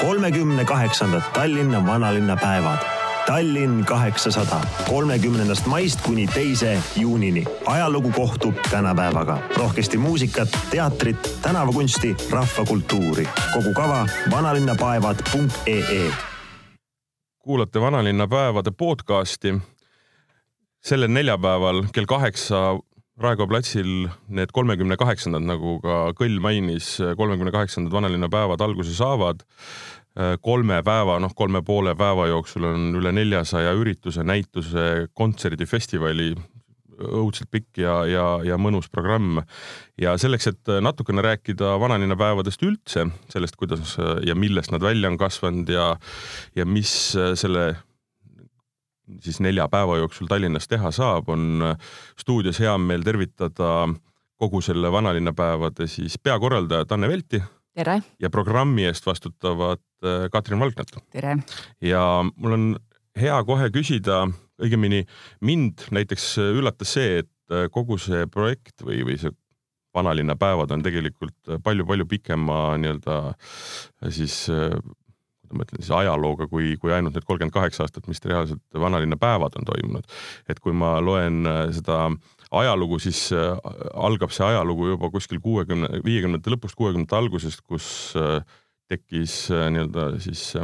kolmekümne kaheksandat Tallinna vanalinna päevad. Tallinn kaheksasada, kolmekümnendast maist kuni teise juunini. ajalugu kohtub tänapäevaga. rohkesti muusikat, teatrit, tänavakunsti, rahvakultuuri. kogu kava vanalinnapäevad.ee. kuulate Vanalinna päevade podcasti. sellel neljapäeval kell kaheksa Raekoja platsil need kolmekümne kaheksandad, nagu ka Kõll mainis, kolmekümne kaheksandad vanalinna päevad alguse saavad. kolme päeva, noh, kolme poole päeva jooksul on üle neljasaja ürituse, näituse, kontserdi, festivali, õudselt pikk ja, ja, ja mõnus programm. ja selleks, et natukene rääkida vanalinna päevadest üldse, sellest, kuidas ja millest nad välja on kasvanud ja, ja mis selle siis nelja päeva jooksul Tallinnas teha saab, on stuudios hea meel tervitada kogu selle vanalinnapäevade siis peakorraldajat Anne Velti. tere! ja programmi eest vastutavat äh, Katrin Valgnat. tere! ja mul on hea kohe küsida, õigemini mind näiteks üllatas see, et äh, kogu see projekt või, või see vanalinnapäevad on tegelikult palju-palju pikema nii-öelda siis ma ütlen siis ajalooga, kui, kui ainult need kolmkümmend kaheksa aastat, mis reaalselt vanalinna päevad on toimunud. et kui ma loen äh, seda ajalugu, siis äh, algab see ajalugu juba kuskil kuuekümne, viiekümnendate lõpust, kuuekümnendate algusest, kus äh, tekkis nii-öelda siis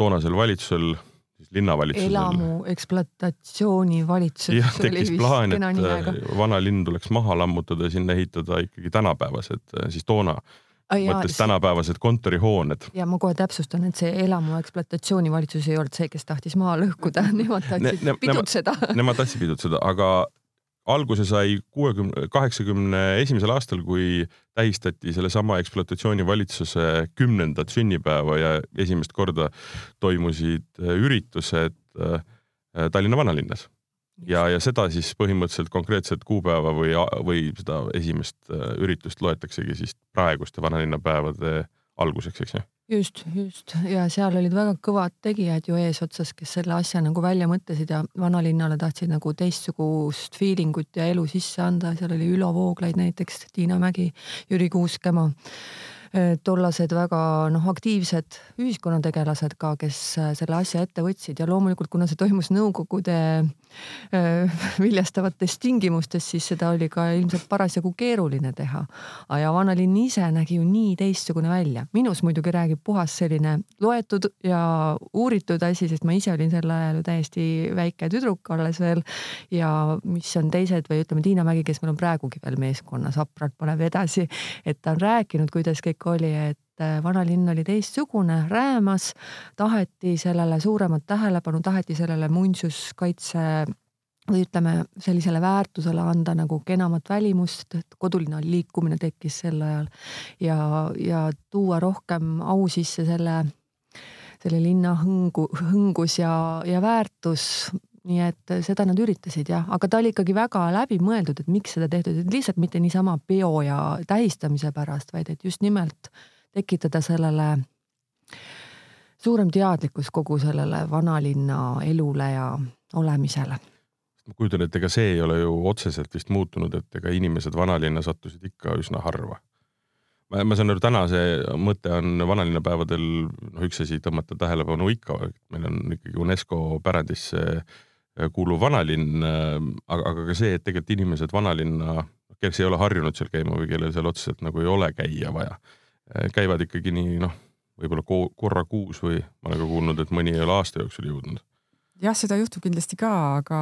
toonasel valitsusel siis linnavalitsusel. elamu ekspluatatsioonivalitsus. jah, tekkis plaan, et vanalinn tuleks maha lammutada ja sinna ehitada ikkagi tänapäevased siis toona mõttes tänapäevased kontorihooned. ja ma kohe täpsustan, et see elamu ekspluatatsioonivalitsus ei olnud see, kes tahtis maha lõhkuda, nemad tahtsid ne, ne, pidutseda. Nemad tahtsid pidutseda, aga alguse sai kuuekümne, kaheksakümne esimesel aastal, kui tähistati sellesama ekspluatatsioonivalitsuse kümnendat sünnipäeva ja esimest korda toimusid üritused äh, Tallinna vanalinnas ja, ja seda siis põhimõtteliselt konkreetset kuupäeva või, või seda esimest äh, üritust loetaksegi siis praeguste vanalinnapäevade alguseks, eks ju? just, just. Ja seal olid väga kõvad tegijad ju eesotsas, kes selle asja nagu välja mõtlesid ja vanalinnale tahtsid nagu teistsugust feeling ut ja elu sisse anda, seal oli Ülo Vooglaid näiteks, Tiina Mägi, Jüri Kuuskemaa tollased väga noh, aktiivsed ühiskonnategelased ka, kes äh, selle asja ette võtsid. Ja loomulikult, kuna see toimus Nõukogude äh, viljastavates tingimustes, siis seda oli ka ilmselt parasjagu keeruline teha. ja vanalinn ise nägi ju nii teistsugune välja. minus muidugi räägib puhas selline loetud ja uuritud asi, sest ma ise olin sel ajal ju täiesti väike tüdruk alles veel ja mis on teised või ütleme, Tiina Mägi, kes meil on praegugi veel meeskonnas, hapralt paneb edasi, et ta on rääkinud, kuidas kõik oli, et äh, vanalinn oli teistsugune, räämas, taheti sellele suuremat tähelepanu, taheti sellele muinsuskaitse või ütleme, sellisele väärtusele anda nagu kenamat välimust, et kodulinna liikumine tekkis sel ajal. Ja, ja tuua rohkem au sisse selle, selle linna hõngu, hõngus ja, ja väärtus. Nii et seda nad üritasid jah, aga ta oli ikkagi väga läbimõeldud, et miks seda tehtud, et lihtsalt mitte niisama peo ja tähistamise pärast, vaid et just nimelt tekitada sellele suurem teadlikkus kogu sellele vanalinna elule ja olemisele. ma kujutan, et ega see ei ole ju otseselt vist muutunud, et ega inimesed vanalinna sattusid ikka üsna harva. ma, ma saan aru, täna see mõte on vanalinnapäevadel noh, üks asi tõmmata tähelepanu ikka, meil on ikkagi UNESCO pärandisse kuuluv vanalinn, aga, aga ka see, et tegelikult inimesed vanalinna, kes ei ole harjunud seal käima või kellel seal otseselt nagu ei ole käia vaja, käivad ikkagi nii noh, võib-olla korra kuus või ma olen ka kuulnud, et mõni ei ole aasta jooksul jõudnud jah, seda juhtub kindlasti ka, aga,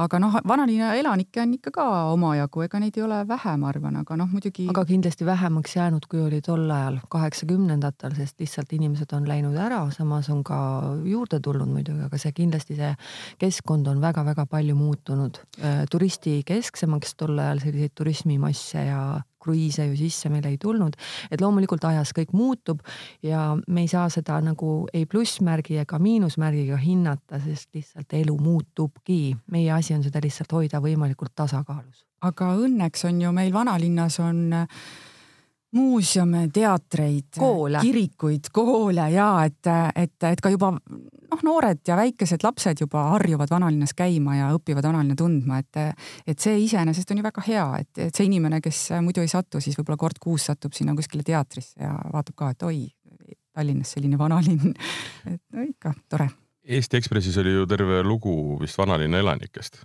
aga noh, vanalinna elanikke on ikka ka omajagu, ega neid ei ole vähe, ma arvan, aga noh, muidugi. aga kindlasti vähemaks jäänud, kui oli tol ajal kaheksakümnendatel, sest lihtsalt inimesed on läinud ära, samas on ka juurde tulnud muidugi, aga see kindlasti see keskkond on väga-väga palju muutunud äh, turistikesksemaks tol ajal selliseid turismimasse ja kruiise ju sisse meil ei tulnud, et loomulikult ajas kõik muutub ja me ei saa seda nagu ei plussmärgi ega miinusmärgiga hinnata, sest lihtsalt elu muutubki. meie asi on seda lihtsalt hoida võimalikult tasakaalus. aga õnneks on ju meil vanalinnas on äh, muuseume, teatreid, kirikuid, koole ja et, et, et ka juba noh, noored ja väikesed lapsed juba harjuvad vanalinnas käima ja õpivad vanalinna tundma, et, et see iseenesest on ju väga hea, et, et see inimene, kes muidu ei satu, siis võib-olla kord kuus satub sinna kuskile teatrisse ja vaatab ka, et oi, Tallinnas selline vanalinn. et no ikka tore. Eesti Ekspressis oli ju terve lugu vist vanalinna elanikest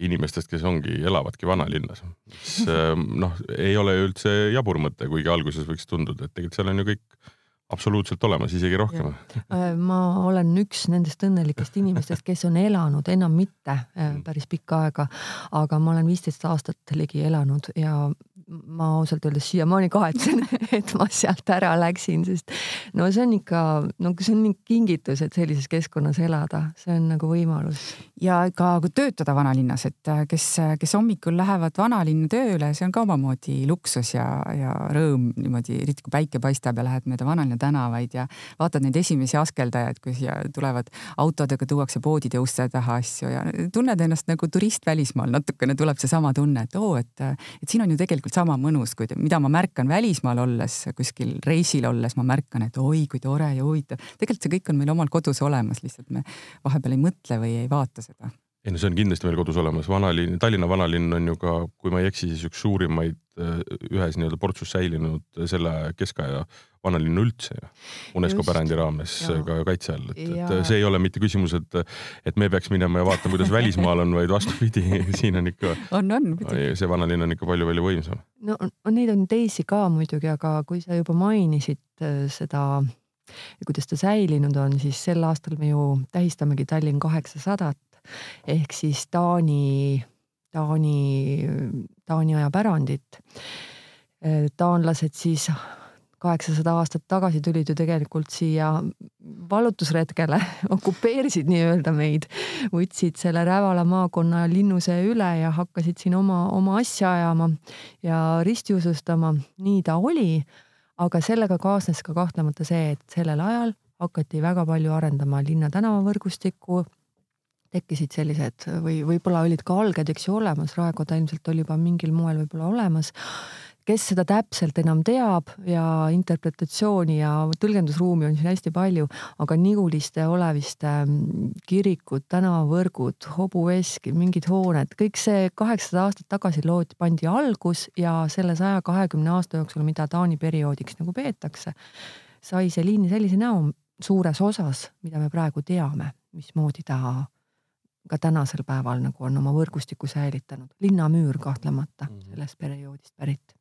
inimestest, kes ongi, elavadki vanalinnas, mis noh, ei ole üldse jabur mõte, kuigi alguses võiks tunduda, et tegelikult seal on ju kõik absoluutselt olemas, isegi rohkem. Äh, ma olen üks nendest õnnelikest inimestest, kes on elanud enam mitte äh, mm. päris pikka aega, aga ma olen viisteist aastat ligi elanud ja ma ausalt öeldes siiamaani kahetsen, et ma sealt ära läksin, sest no see on ikka, no see on kingitus, et sellises keskkonnas elada, see on nagu võimalus. ja ka töötada vanalinnas, et äh, kes, kes hommikul lähevad vanalinna tööle, see on ka omamoodi luksus ja, ja rõõm niimoodi, eriti kui päike paistab ja lähed mööda vanalinna tänavaid ja vaatad neid esimesi askeldajaid, kui siia tulevad autodega, tuuakse poodide uste taha asju ja tunned ennast nagu turist välismaal, natukene tuleb seesama tunne, et oo, et, et siin on ju tegelikult sama mõnus, kui, mida ma märkan välismaal olles, kuskil reisil olles, ma märkan, et oi kui tore ja huvitav. tegelikult see kõik on meil omal kodus olemas, lihtsalt me vahepeal ei mõtle või ei vaata seda ei no see on kindlasti meil kodus olemas, vanalinn, Tallinna vanalinn on ju ka, kui ma ei eksi, siis üks suurimaid ühes nii-öelda portsus säilinud selle keskaja vanalinnu üldse ju. UNESCO Just. pärandi raames ja. ka kaitse all, et, et see ei ole mitte küsimus, et, et me peaks minema ja vaatama, kuidas välismaal on, vaid vastupidi, siin on ikka. on, on. see vanalinn on ikka palju-palju võimsam. no neid on teisi ka muidugi, aga kui sa juba mainisid äh, seda kuidas ta säilinud on, siis sel aastal me ju tähistamegi Tallinn kaheksasadat ehk siis Taani, Taani, Taani aja pärandit. taanlased siis kaheksasada aastat tagasi tulid ju tegelikult siia vallutusretkele, okupeerisid nii-öelda meid, võtsid selle Rävala maakonna linnuse üle ja hakkasid siin oma, oma asja ajama ja ristiusustama. nii ta oli, aga sellega kaasnes ka kahtlemata see, et sellel ajal hakati väga palju arendama linna tänavavõrgustikku tekkisid sellised või võib-olla olid ka alged, eks ju, olemas, Raekoda ilmselt oli juba mingil moel võib-olla olemas. Kes seda täpselt enam teab ja interpretatsiooni ja tõlgendusruumi on siin hästi palju, aga Niguliste, Oleviste kirikud, tänavavõrgud, hobuveski, mingid hooned, kõik see kaheksasada aastat tagasi loodi, pandi algus ja selle saja kahekümne aasta jooksul, mida Taani perioodiks nagu peetakse, sai see linn sellise näo suures osas, mida me praegu teame, mismoodi ta ka tänasel päeval nagu on oma võrgustiku säilitanud. linnamüür kahtlemata mm -hmm. sellest perioodist pärit.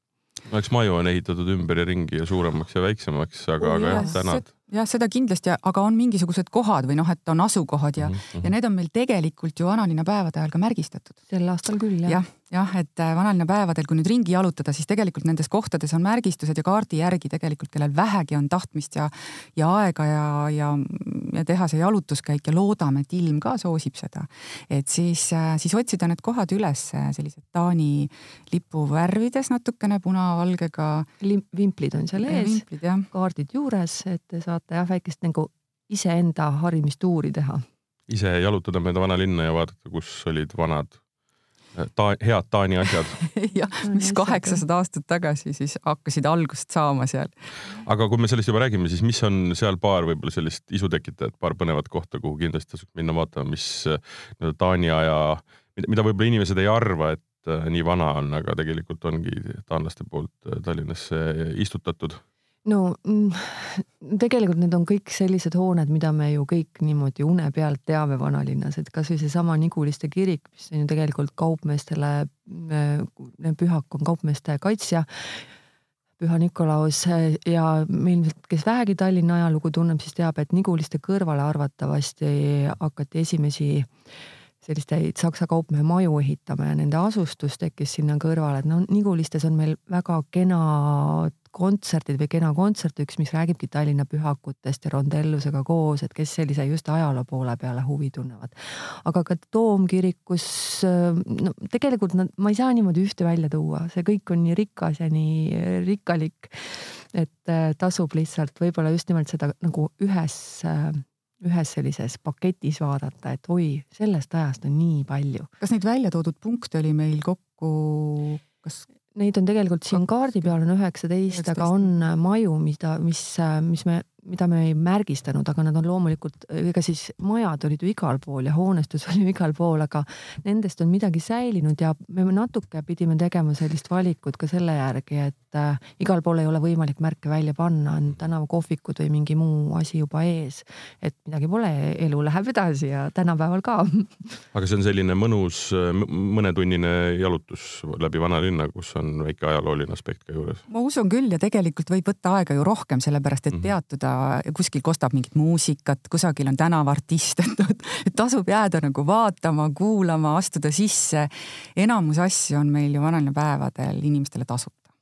no eks maju on ehitatud ümber ja ringi ja suuremaks ja väiksemaks, aga oh,, aga jah, tänad jah, seda kindlasti, aga on mingisugused kohad või noh, et on asukohad ja mm, -hmm. ja need on meil tegelikult ju vanalinna päevade ajal ka märgistatud. sel aastal küll jah. jah, jah, et äh, vanalinna päevadel, kui nüüd ringi jalutada, siis tegelikult nendes kohtades on märgistused ja kaardi järgi tegelikult, kellel vähegi on tahtmist ja, ja aega ja, ja, ja teha see jalutuskäik ja loodame, et ilm ka soosib seda. et siis, äh, siis otsida need kohad üles sellised Taani lipu värvides natukene punavalgega. vimplid on seal ees, kaardid juures, et te saate vaadata jah, väikest nagu iseenda harimistuuri teha. ise jalutada mööda vana linna ja vaadata, kus olid vanad eh, ta-, head Taani asjad jah, mis kaheksasada aastat tagasi siis hakkasid algust saama seal. aga kui me sellest juba räägime, siis mis on seal paar võib-olla sellist isu tekitajat, paar põnevat kohta, kuhu kindlasti tasuks minna vaatama, mis eh, nii-öelda Taani aja, mida võib-olla inimesed ei arva, et eh, nii vana on, aga tegelikult ongi taanlaste poolt Tallinnasse istutatud no mm, tegelikult need on kõik sellised hooned, mida me ju kõik niimoodi une pealt teame vanalinnas, et kasvõi seesama Niguliste kirik, mis on ju tegelikult kaupmeestele, äh, pühak on kaupmeeste kaitsja. Püha Nikolaus ja me ilmselt, kes vähegi Tallinna ajalugu tunneb, siis teab, et Niguliste kõrvale arvatavasti hakati esimesi selliseid saksa kaupmehe maju ehitama ja nende asustus tekkis sinna kõrvale, et noh, Nigulistes on meil väga kenad kontserdid või kena kontsert üks, mis räägibki Tallinna pühakutest ja rondellusega koos, et kes sellise just ajaloo poole peale huvi tunnevad. aga ka toomkirikus, no tegelikult nad, ma ei saa niimoodi ühte välja tuua, see kõik on nii rikas ja nii rikkalik, et äh, tasub lihtsalt võib-olla just nimelt seda nagu ühes äh, ühes sellises paketis vaadata, et oi, sellest ajast on nii palju. kas neid välja toodud punkte oli meil kokku, kas Neid on tegelikult siin kaardi peal on üheksateist, aga on maju, mida, mis, mis me mida me ei märgistanud, aga nad on loomulikult, ega siis majad olid ju igal pool ja hoonestus oli ju igal pool, aga nendest on midagi säilinud ja me natuke pidime tegema sellist valikut ka selle järgi, et äh, igal pool ei ole võimalik märke välja panna, on tänavakohvikud või mingi muu asi juba ees. et midagi pole, elu läheb edasi ja tänapäeval ka. aga see on selline mõnus mõnetunnine jalutus läbi vanalinna, kus on väike ajalooline aspekt ka juures? ma usun küll ja tegelikult võib võtta aega ju rohkem, sellepärast et mm peatuda, kuskil kostab mingit muusikat, kusagil on tänavartist, et, et tasub jääda nagu vaatama, kuulama, astuda sisse. enamus asju on meil ju vanalinnapäevadel inimestele tasuta.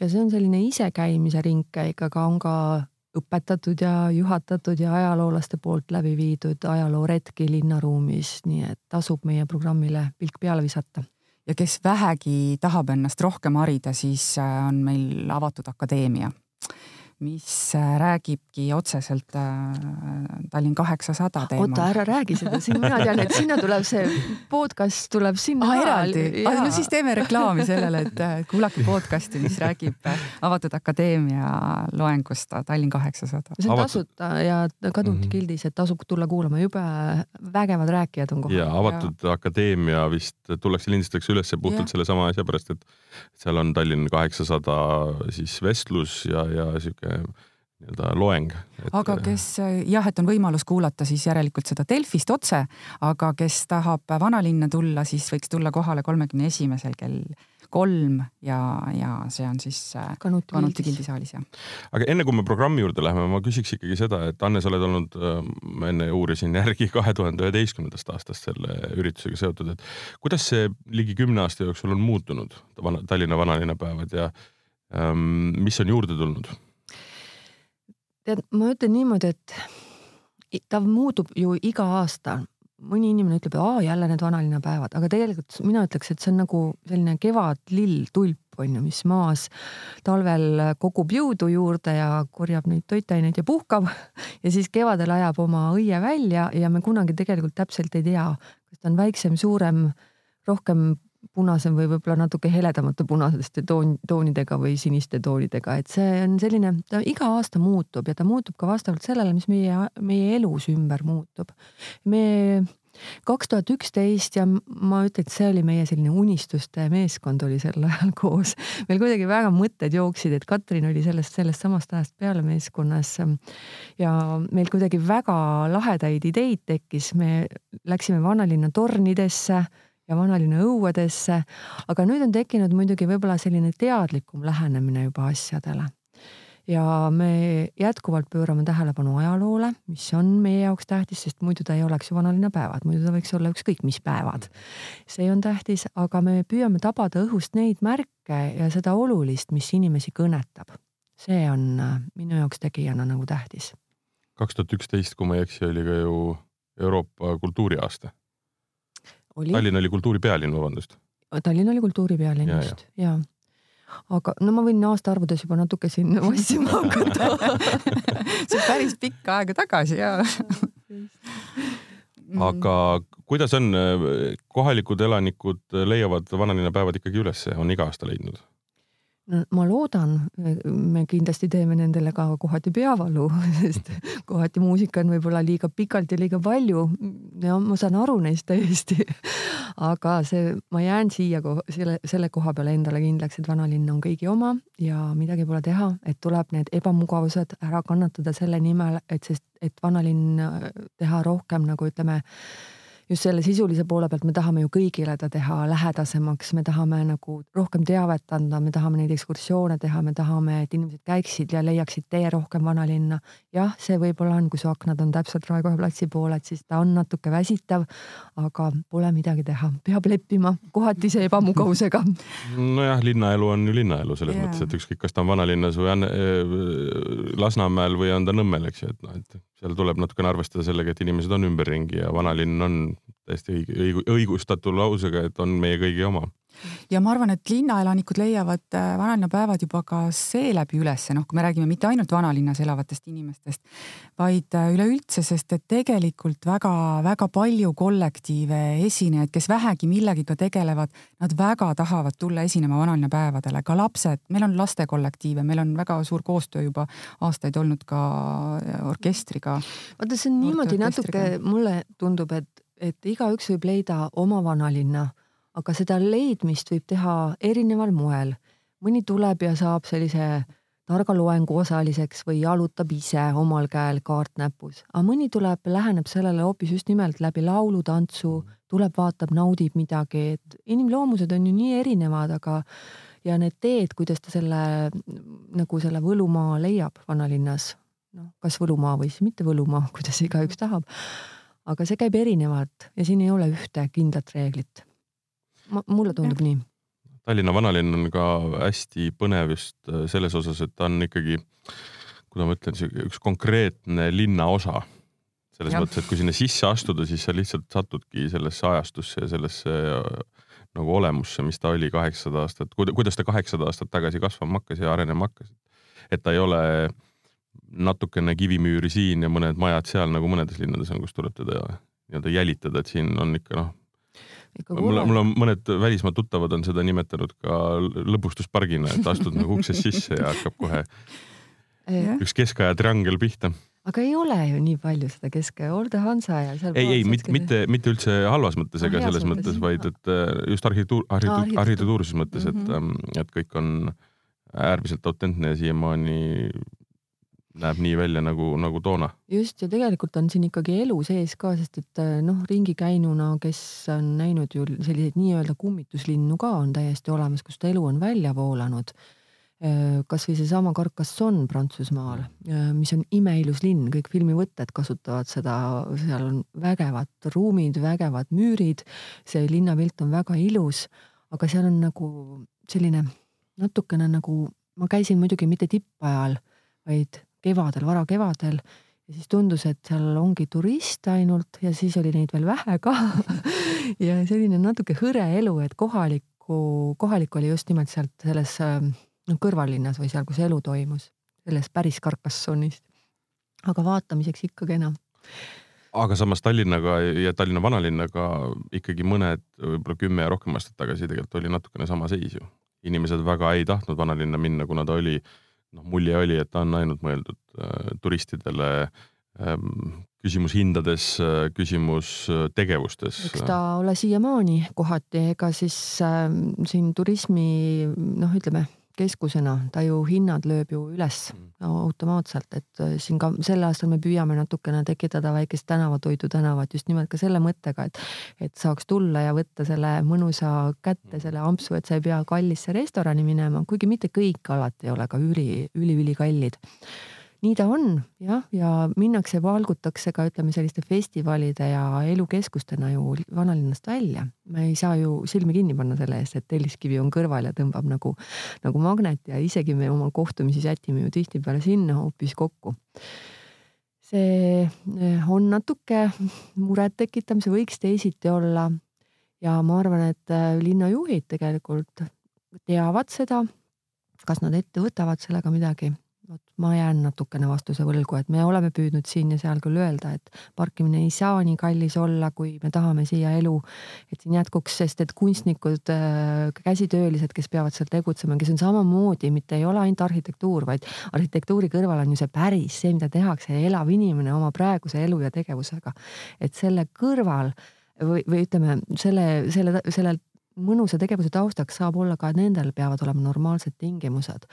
ja see on selline isekäimise ringkäik, aga on ka õpetatud ja juhatatud ja ajaloolaste poolt läbi viidud ajalooretki linnaruumis, nii et tasub meie programmile pilk peale visata ja kes vähegi tahab ennast rohkem harida, siis äh, on meil avatud akadeemia mis äh, räägibki otseselt äh, Tallinn kaheksasada teemal. oota, ära räägi seda, siin mina tean, et sinna tuleb see podcast tuleb sinna ah,. eraldi, no siis teeme reklaami sellele, et äh, kuulake podcast'i, mis räägib Avatud Akadeemia loengust Tallinn kaheksasada. see on tasuta ja Kadunti mm -hmm. gildis, et tasub tulla kuulama, jube vägevad rääkijad on kohal. ja Avatud ja. Akadeemia vist tullakse, lindistatakse üles puhtalt sellesama asja pärast, et seal on Tallinn kaheksasada siis vestlus ja, ja sihuke nii-öelda loeng. aga kes jah, et on võimalus kuulata siis järelikult seda Delfist otse, aga kes tahab vanalinna tulla, siis võiks tulla kohale kolmekümne esimesel kell kolm ja, ja see on siis äh, Kanuti, Kanuti gildisaalis jah. aga enne kui me programmi juurde läheme, ma küsiks ikkagi seda, et Anne, sa oled olnud, äh, ma enne uurisin järgi kahe tuhande üheteistkümnendast aastast selle üritusega seotud, et kuidas see ligi kümne aasta jooksul on muutunud, Tallinna vanalinnapäevad ja ähm, mis on juurde tulnud? Tead, ma ütlen niimoodi, et ta muutub ju iga aasta. mõni inimene ütleb, aa jälle need vanalinnapäevad, aga tegelikult mina ütleks, et see on nagu selline kevadlill, tulp on ju, mis maas talvel kogub jõudu juurde ja korjab neid toitaineid ja puhkab ja siis kevadel ajab oma õie välja ja me kunagi tegelikult täpselt ei tea, kas ta on väiksem, suurem, rohkem punasem või võib-olla natuke heledamate punaseste toon, toonidega või siniste toonidega, et see on selline, ta iga aasta muutub ja ta muutub ka vastavalt sellele, mis meie, meie elus ümber muutub. me kaks tuhat üksteist ja ma ütlen, et see oli meie selline unistuste meeskond oli sel ajal koos. meil kuidagi väga mõtted jooksid, et Katrin oli sellest, sellest samast ajast peale meeskonnas. ja meil kuidagi väga lahedaid ideid tekkis, me läksime vanalinna tornidesse ja vanalinna õuedesse. aga nüüd on tekkinud muidugi võib-olla selline teadlikum lähenemine juba asjadele. ja me jätkuvalt pöörame tähelepanu ajaloole, mis on meie jaoks tähtis, sest muidu ta ei oleks ju vanalinna päevad, muidu ta võiks olla ükskõik mis päevad. see on tähtis, aga me püüame tabada õhust neid märke ja seda olulist, mis inimesi kõnetab. see on äh, minu jaoks tegijana nagu tähtis. kaks tuhat üksteist, kui ma ei eksi, oli ka ju Euroopa kultuuriaasta Tallinn oli kultuuripealinn, vabandust. Tallinn oli kultuuripealinn just ja, ja aga no ma võin aastaarvudes juba natuke siin vassima hakata. See on päris pikka aega tagasi ja aga kuidas on, kohalikud elanikud leiavad vanalinnapäevad ikkagi ülesse, on iga aasta leidnud? Ma loodan, me kindlasti teeme nendele ka kohati peavalu, sest kohati muusika on võib-olla liiga pikalt ja liiga palju. ja ma saan aru neist täiesti. aga see, ma jään siia selle, selle koha peale endale kindlaks, et vanalinn on kõigi oma ja midagi pole teha, et tuleb need ebamugavused ära kannatada selle nimel, et sest, et vanalinn teha rohkem nagu ütleme just selle sisulise poole pealt me tahame ju kõigile ta teha lähedasemaks, me tahame nagu rohkem teavet anda, me tahame neid ekskursioone teha, me tahame, et inimesed käiksid ja leiaksid tee rohkem vanalinna. jah, see võib-olla on, kui su aknad on täpselt Raekoja platsi poole, et siis ta on natuke väsitav, aga pole midagi teha, peab leppima kohati see ebamugavusega. nojah, linnaelu on ju linnaelu selles yeah. mõttes, et ükskõik, kas ta on vanalinnas või on äh, Lasnamäel või on ta Nõmmel, eks ju, et noh, et seal tuleb natukene arvestada sellega, et inimesed on ümberringi ja vanalinn on täiesti õige, õigu, õigustatud lausega, et on meie kõigi oma. ja ma arvan, et linnaelanikud leiavad äh, vanalinnapäevad juba ka seeläbi ülesse, noh, kui me räägime mitte ainult vanalinnas elavatest inimestest, vaid äh, üleüldse, sest et tegelikult väga-väga palju kollektiive, esinejaid, kes vähegi millegiga tegelevad, nad väga tahavad tulla esinema vanalinnapäevadele, ka lapsed, meil on lastekollektiive, meil on väga suur koostöö juba aastaid olnud ka äh, orkestriga. vaata, see on niimoodi natuke, mulle tundub, et, et igaüks võib leida oma vanalinna aga seda leidmist võib teha erineval moel. mõni tuleb ja saab sellise targa loengu osaliseks või jalutab ise omal käel kaart näpus, aga mõni tuleb, läheneb sellele hoopis just nimelt läbi laulu, tantsu, tuleb, vaatab, naudib midagi, et inimloomused on ju nii erinevad, aga ja need teed, kuidas ta selle nagu selle võlumaa leiab vanalinnas, noh, kas võlumaa või siis mitte võlumaa, kuidas igaüks tahab. Aga see käib erinevalt ja siin ei ole ühte kindlat reeglit mulle tundub ja. nii. Tallinna vanalinn on ka hästi põnev just äh, selles osas, et ta on ikkagi, kuidas ma ütlen, üks konkreetne linnaosa. selles ja. mõttes, et kui sinna sisse astuda, siis sa lihtsalt satudki sellesse ajastusse ja sellesse äh, nagu olemusse, mis ta oli kaheksasada aastat, kuidas ta kaheksasada aastat tagasi kasvama hakkas ja arenema hakkas. et ta ei ole natukene kivimüüri siin ja mõned majad seal, nagu mõnedes linnades on, kus tuleb teda nii-öelda jälitada, et siin on ikka noh, mul, mul on mõned välismaa tuttavad on seda nimetanud ka lõbustuspargina, et astud nagu uksest sisse ja hakkab kohe üks keskaja triangel pihta. aga ei ole ju nii palju seda keskaja, Olde Hansa ja seal. ei, ei mitte, mitte, mitte üldse halvas mõttes ega selles mõttes, vaid et äh, just arhitektuur, arhitektuur, arhitektuurses mõttes, et mm, -hmm. et kõik on äärmiselt autentne ja siiamaani näeb nii välja nagu, nagu toona. just ja tegelikult on siin ikkagi elu sees ka, sest et äh, noh, ringi käinuna, kes on näinud ju selliseid nii-öelda kummituslinnu ka on täiesti olemas, kust elu on välja voolanud. Äh, kasvõi seesama Carcassonne Prantsusmaal, äh, mis on imeilus linn, kõik filmivõtted kasutavad seda, seal on vägevad ruumid, vägevad müürid, see linnapilt on väga ilus, aga seal on nagu selline natukene nagu, ma käisin muidugi mitte tippajal, vaid kevadel, varakevadel ja siis tundus, et seal ongi turiste ainult ja siis oli neid veel vähe ka ja selline natuke hõre elu, et kohalikku, kohalik oli just nimelt sealt selles noh, kõrvallinnas või seal, kus elu toimus, selles päris Carcassonne'is. aga vaatamiseks ikka kena aga samas Tallinnaga ja Tallinna vanalinnaga ikkagi mõned, võib-olla kümme ja rohkem aastat tagasi tegelikult oli natukene sama seis ju. inimesed väga ei tahtnud vanalinna minna, kuna ta oli äh, noh, mulje oli, et ta on ainult mõeldud äh, turistidele ähm,. küsimus hindades äh,, küsimus äh, tegevustes. eks ta ole siiamaani kohati, ega siis äh, siin turismi noh, ütleme keskusena, ta ju hinnad lööb ju üles mm. automaatselt, et äh, siin ka sel aastal me püüame natukene tekitada väikest tänavatoidu tänavat just nimelt ka selle mõttega, et, et saaks tulla ja võtta selle mõnusa kätte, selle ampsu, et sa ei pea kallisse restorani minema, kuigi mitte kõik alati ei ole ka üli, üli-ülikallid nii ta on jah, ja minnakse, valgutakse ka ütleme selliste festivalide ja elukeskustena ju vanalinnast välja. me ei saa ju silmi kinni panna selle eest, et Telliskivi on kõrval ja tõmbab nagu, nagu magnet ja isegi me oma kohtumisi sätime ju tihtipeale sinna hoopis kokku. see eh, on natuke murettekitav, see võiks teisiti olla. ja ma arvan, et eh, linnajuhid tegelikult teavad seda. kas nad ette võtavad sellega midagi? Vot ma jään natukene vastuse võlgu, et me oleme püüdnud siin ja seal küll öelda, et parkimine ei saa nii kallis olla, kui me tahame siia elu, et siin jätkuks, sest et kunstnikud, äh, käsitöölised, kes peavad seal tegutsema, kes on samamoodi, mitte ei ole ainult arhitektuur, vaid arhitektuuri kõrval on ju see päris, see, mida tehakse, elav inimene oma praeguse elu ja tegevusega. et selle kõrval või, või ütleme selle, selle, selle mõnusa tegevuse taustaks saab olla ka, et nendel peavad olema normaalsed tingimused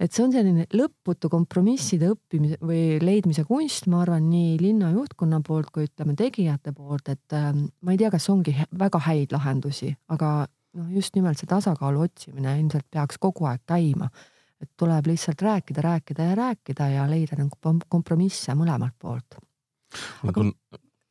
et see on selline lõputu kompromisside õppimise või leidmise kunst, ma arvan, nii linna juhtkonna poolt kui ütleme tegijate poolt, et äh, ma ei tea, kas ongi väga häid lahendusi, aga noh, just nimelt see tasakaalu otsimine ilmselt peaks kogu aeg käima. et tuleb lihtsalt rääkida, rääkida ja rääkida ja leida nagu kompromisse mõlemalt poolt. aga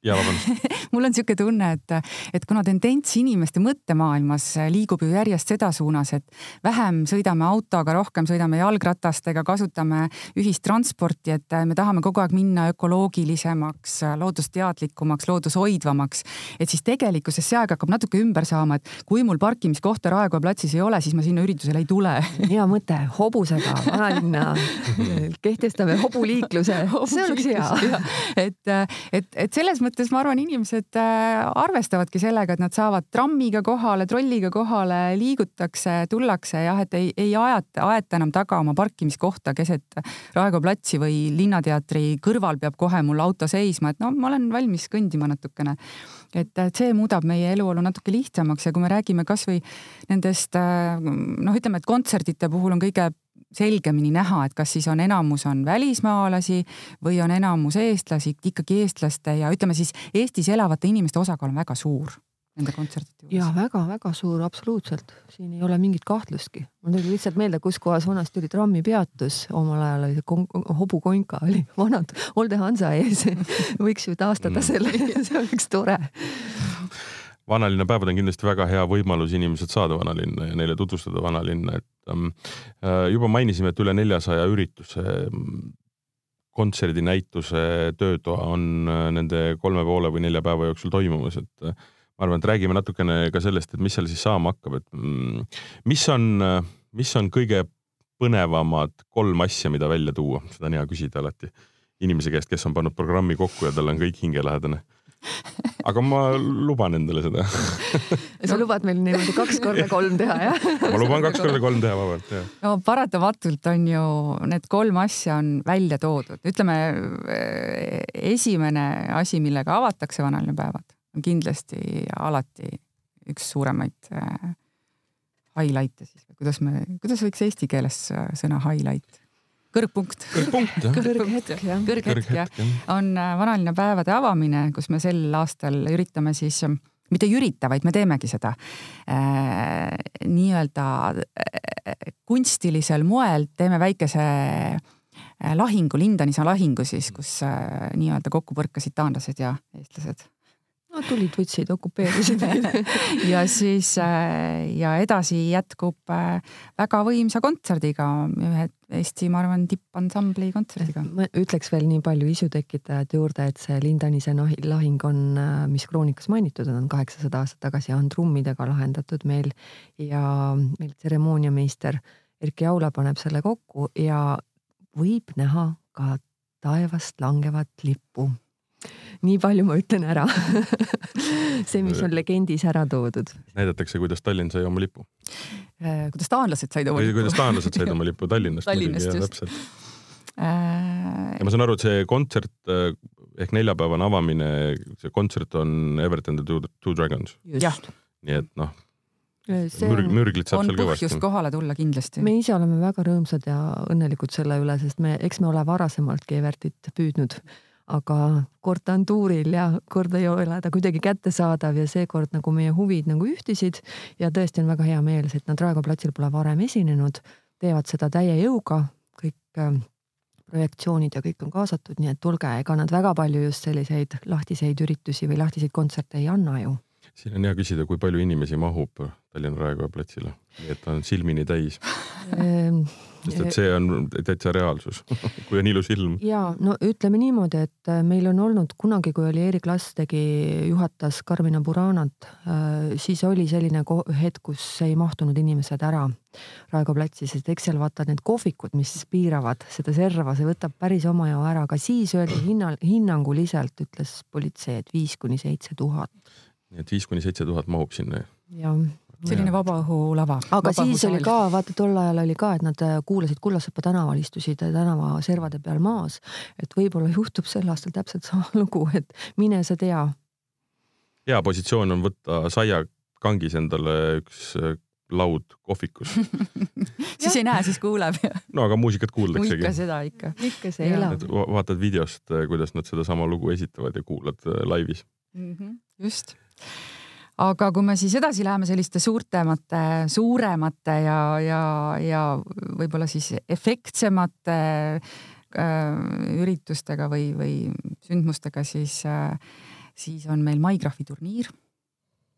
ja vabandust mul on niisugune tunne, et, et kuna tendents inimeste mõttemaailmas liigub ju järjest seda suunas, et vähem sõidame autoga, rohkem sõidame jalgratastega, kasutame ühistransporti, et me tahame kogu aeg minna ökoloogilisemaks, loodusteadlikumaks, loodushoidvamaks. et siis tegelikkuses see aeg hakkab natuke ümber saama, et kui mul parkimiskohta Raekoja platsis ei ole, siis ma sinna üritusele ei tule. hea mõte, hobusega vanalinna kehtestame hobuliikluse, see oleks hea. et, et, et selles mõttes ma arvan, inimesed äh, arvestavadki sellega, et nad saavad trammiga kohale, trolliga kohale, liigutakse, tullakse jah, et ei, ei ajata, aeta enam taga oma parkimiskohta keset Raekoja platsi või Linnateatri kõrval peab kohe mul auto seisma, et no ma olen valmis kõndima natukene. et, et see muudab meie eluolu natuke lihtsamaks ja kui me räägime kasvõi nendest äh, noh, ütleme, et kontserdite puhul on kõige selgemini näha, et kas siis on enamus on välismaalasi või on enamus eestlasi, ikkagi eestlaste ja ütleme siis Eestis elavate inimeste osakaal on väga suur nende kontsertide juures. ja väga-väga suur, absoluutselt, siin ei ole mingit kahtlustki. mul tuli lihtsalt meelde, kus kohas vanasti oli trammipeatus, omal ajal oli see hobukonka oli vanad Olde Hansa ees võiks ju taastada mm. selle ja see oleks tore vanalinna päevad on kindlasti väga hea võimalus inimesed saada vanalinna ja neile tutvustada vanalinna, et ähm, äh, juba mainisime, et üle neljasaja ürituse, kontserdi, näituse, töötoa on äh, nende kolme poole või nelja päeva jooksul toimumas, et äh, ma arvan, et räägime natukene ka sellest, et mis seal siis saama hakkab, et mm, mis on, mis on kõige põnevamad kolm asja, mida välja tuua, seda on hea küsida alati inimese käest, kes on pannud programmi kokku ja tal on kõik hingelähedane aga ma luban endale seda sa lubad meil niimoodi kaks korda kolm teha, jah? ma luban kaks korda kolm teha vabalt, jah. no paratamatult on ju need kolm asja on välja toodud, ütleme esimene asi, millega avatakse vanalinnapäevad, on kindlasti alati üks suuremaid äh, highlight'e siis, kuidas me, kuidas võiks eesti keeles äh, sõna highlight kõrgpunkt. kõrgpunkt jah. kõrghetk jah. kõrghetk jah, on äh, vanalinna päevade avamine, kus me sel aastal üritame siis äh, mitte ei ürita, vaid me teemegi seda äh, nii-öelda äh, kunstilisel moel, teeme väikese äh, lahingu, Lindanisa lahingu siis, kus äh, nii-öelda kokku põrkasid taanlased ja eestlased no tulid, võtsid, okupeerisid ja siis äh, ja edasi jätkub äh, väga võimsa kontserdiga, ühe Eesti, ma arvan, tippansambli kontserdiga. ma ütleks veel nii palju isutekitajate juurde, et see Lindanise lahing on, äh, mis kroonikas mainitud on, kaheksasada aastat tagasi, on trummidega lahendatud meil. Ja meil tseremooniameister Erki Aula paneb selle kokku ja võib näha ka taevast langevat lippu nii palju ma ütlen ära see, mis on legendis ära toodud. näidatakse, kuidas Tallinn sai oma lipu. Äh, kuidas taanlased said oma lipu. kuidas taanlased said oma lipu Tallinnast. Tallinnast muidugi, just. Äh... ja ma saan aru, et see kontsert äh, ehk neljapäevane avamine, see kontsert on Everton the Two, two Dragons. nii et noh, mürg, mürglit saab seal kõvasti. põhjust kohale tulla kindlasti. me ise oleme väga rõõmsad ja õnnelikud selle üle, sest me, eks me ole varasemaltki Evertit püüdnud aga kord ta on tuuril ja kord ei ole ta kuidagi kättesaadav ja seekord nagu meie huvid nagu ühtisid ja tõesti on väga hea meel, et nad Raekoja platsil pole varem esinenud, teevad seda täie jõuga, kõik äh, projektsioonid ja kõik on kaasatud, nii et tulge, ega nad väga palju just selliseid lahtiseid üritusi või lahtiseid kontserte ei anna ju. Siin on hea küsida, kui palju inimesi mahub Tallinna Raekoja platsile, et ta on silmini täis ehm, sest et see on täitsa reaalsus kui on ilus ilm. ja no ütleme niimoodi, et äh, meil on olnud kunagi, kui oli Erik Lass tegi, juhatas Carmina Buranat, äh, siis oli selline hetk, kus ei mahtunud inimesed ära Raekoja platsi, sest eks seal vaata need kohvikud, mis piiravad seda serva, see võtab päris omajao ära, aga siis öeldi hinna, hinnanguliselt ütles politsei, et viis kuni seitse tuhat. Nii et viis kuni seitse tuhat mahub sinna. jah selline vabaõhulava. aga vaba siis oli ka, vaata tol ajal oli ka, et nad äh, kuulasid Kullasepa tänaval, istusid äh, tänavaservade peal maas. et võib-olla juhtub sel aastal täpselt sama lugu, et mine sa tea. hea positsioon on võtta saiakangis endale üks äh, laud kohvikus siis ei näe, siis kuuleb. no aga muusikat kuuldaksegi. ikka seda ikka. ikka see elab. vaatad videost, kuidas nad sedasama lugu esitavad ja kuulad laivis mm. -hmm, just aga kui me siis edasi läheme selliste suurtemate, suuremate ja, ja, ja võib-olla siis efektsemate äh, üritustega või, või sündmustega, siis äh, siis on meil Maigraafi turniir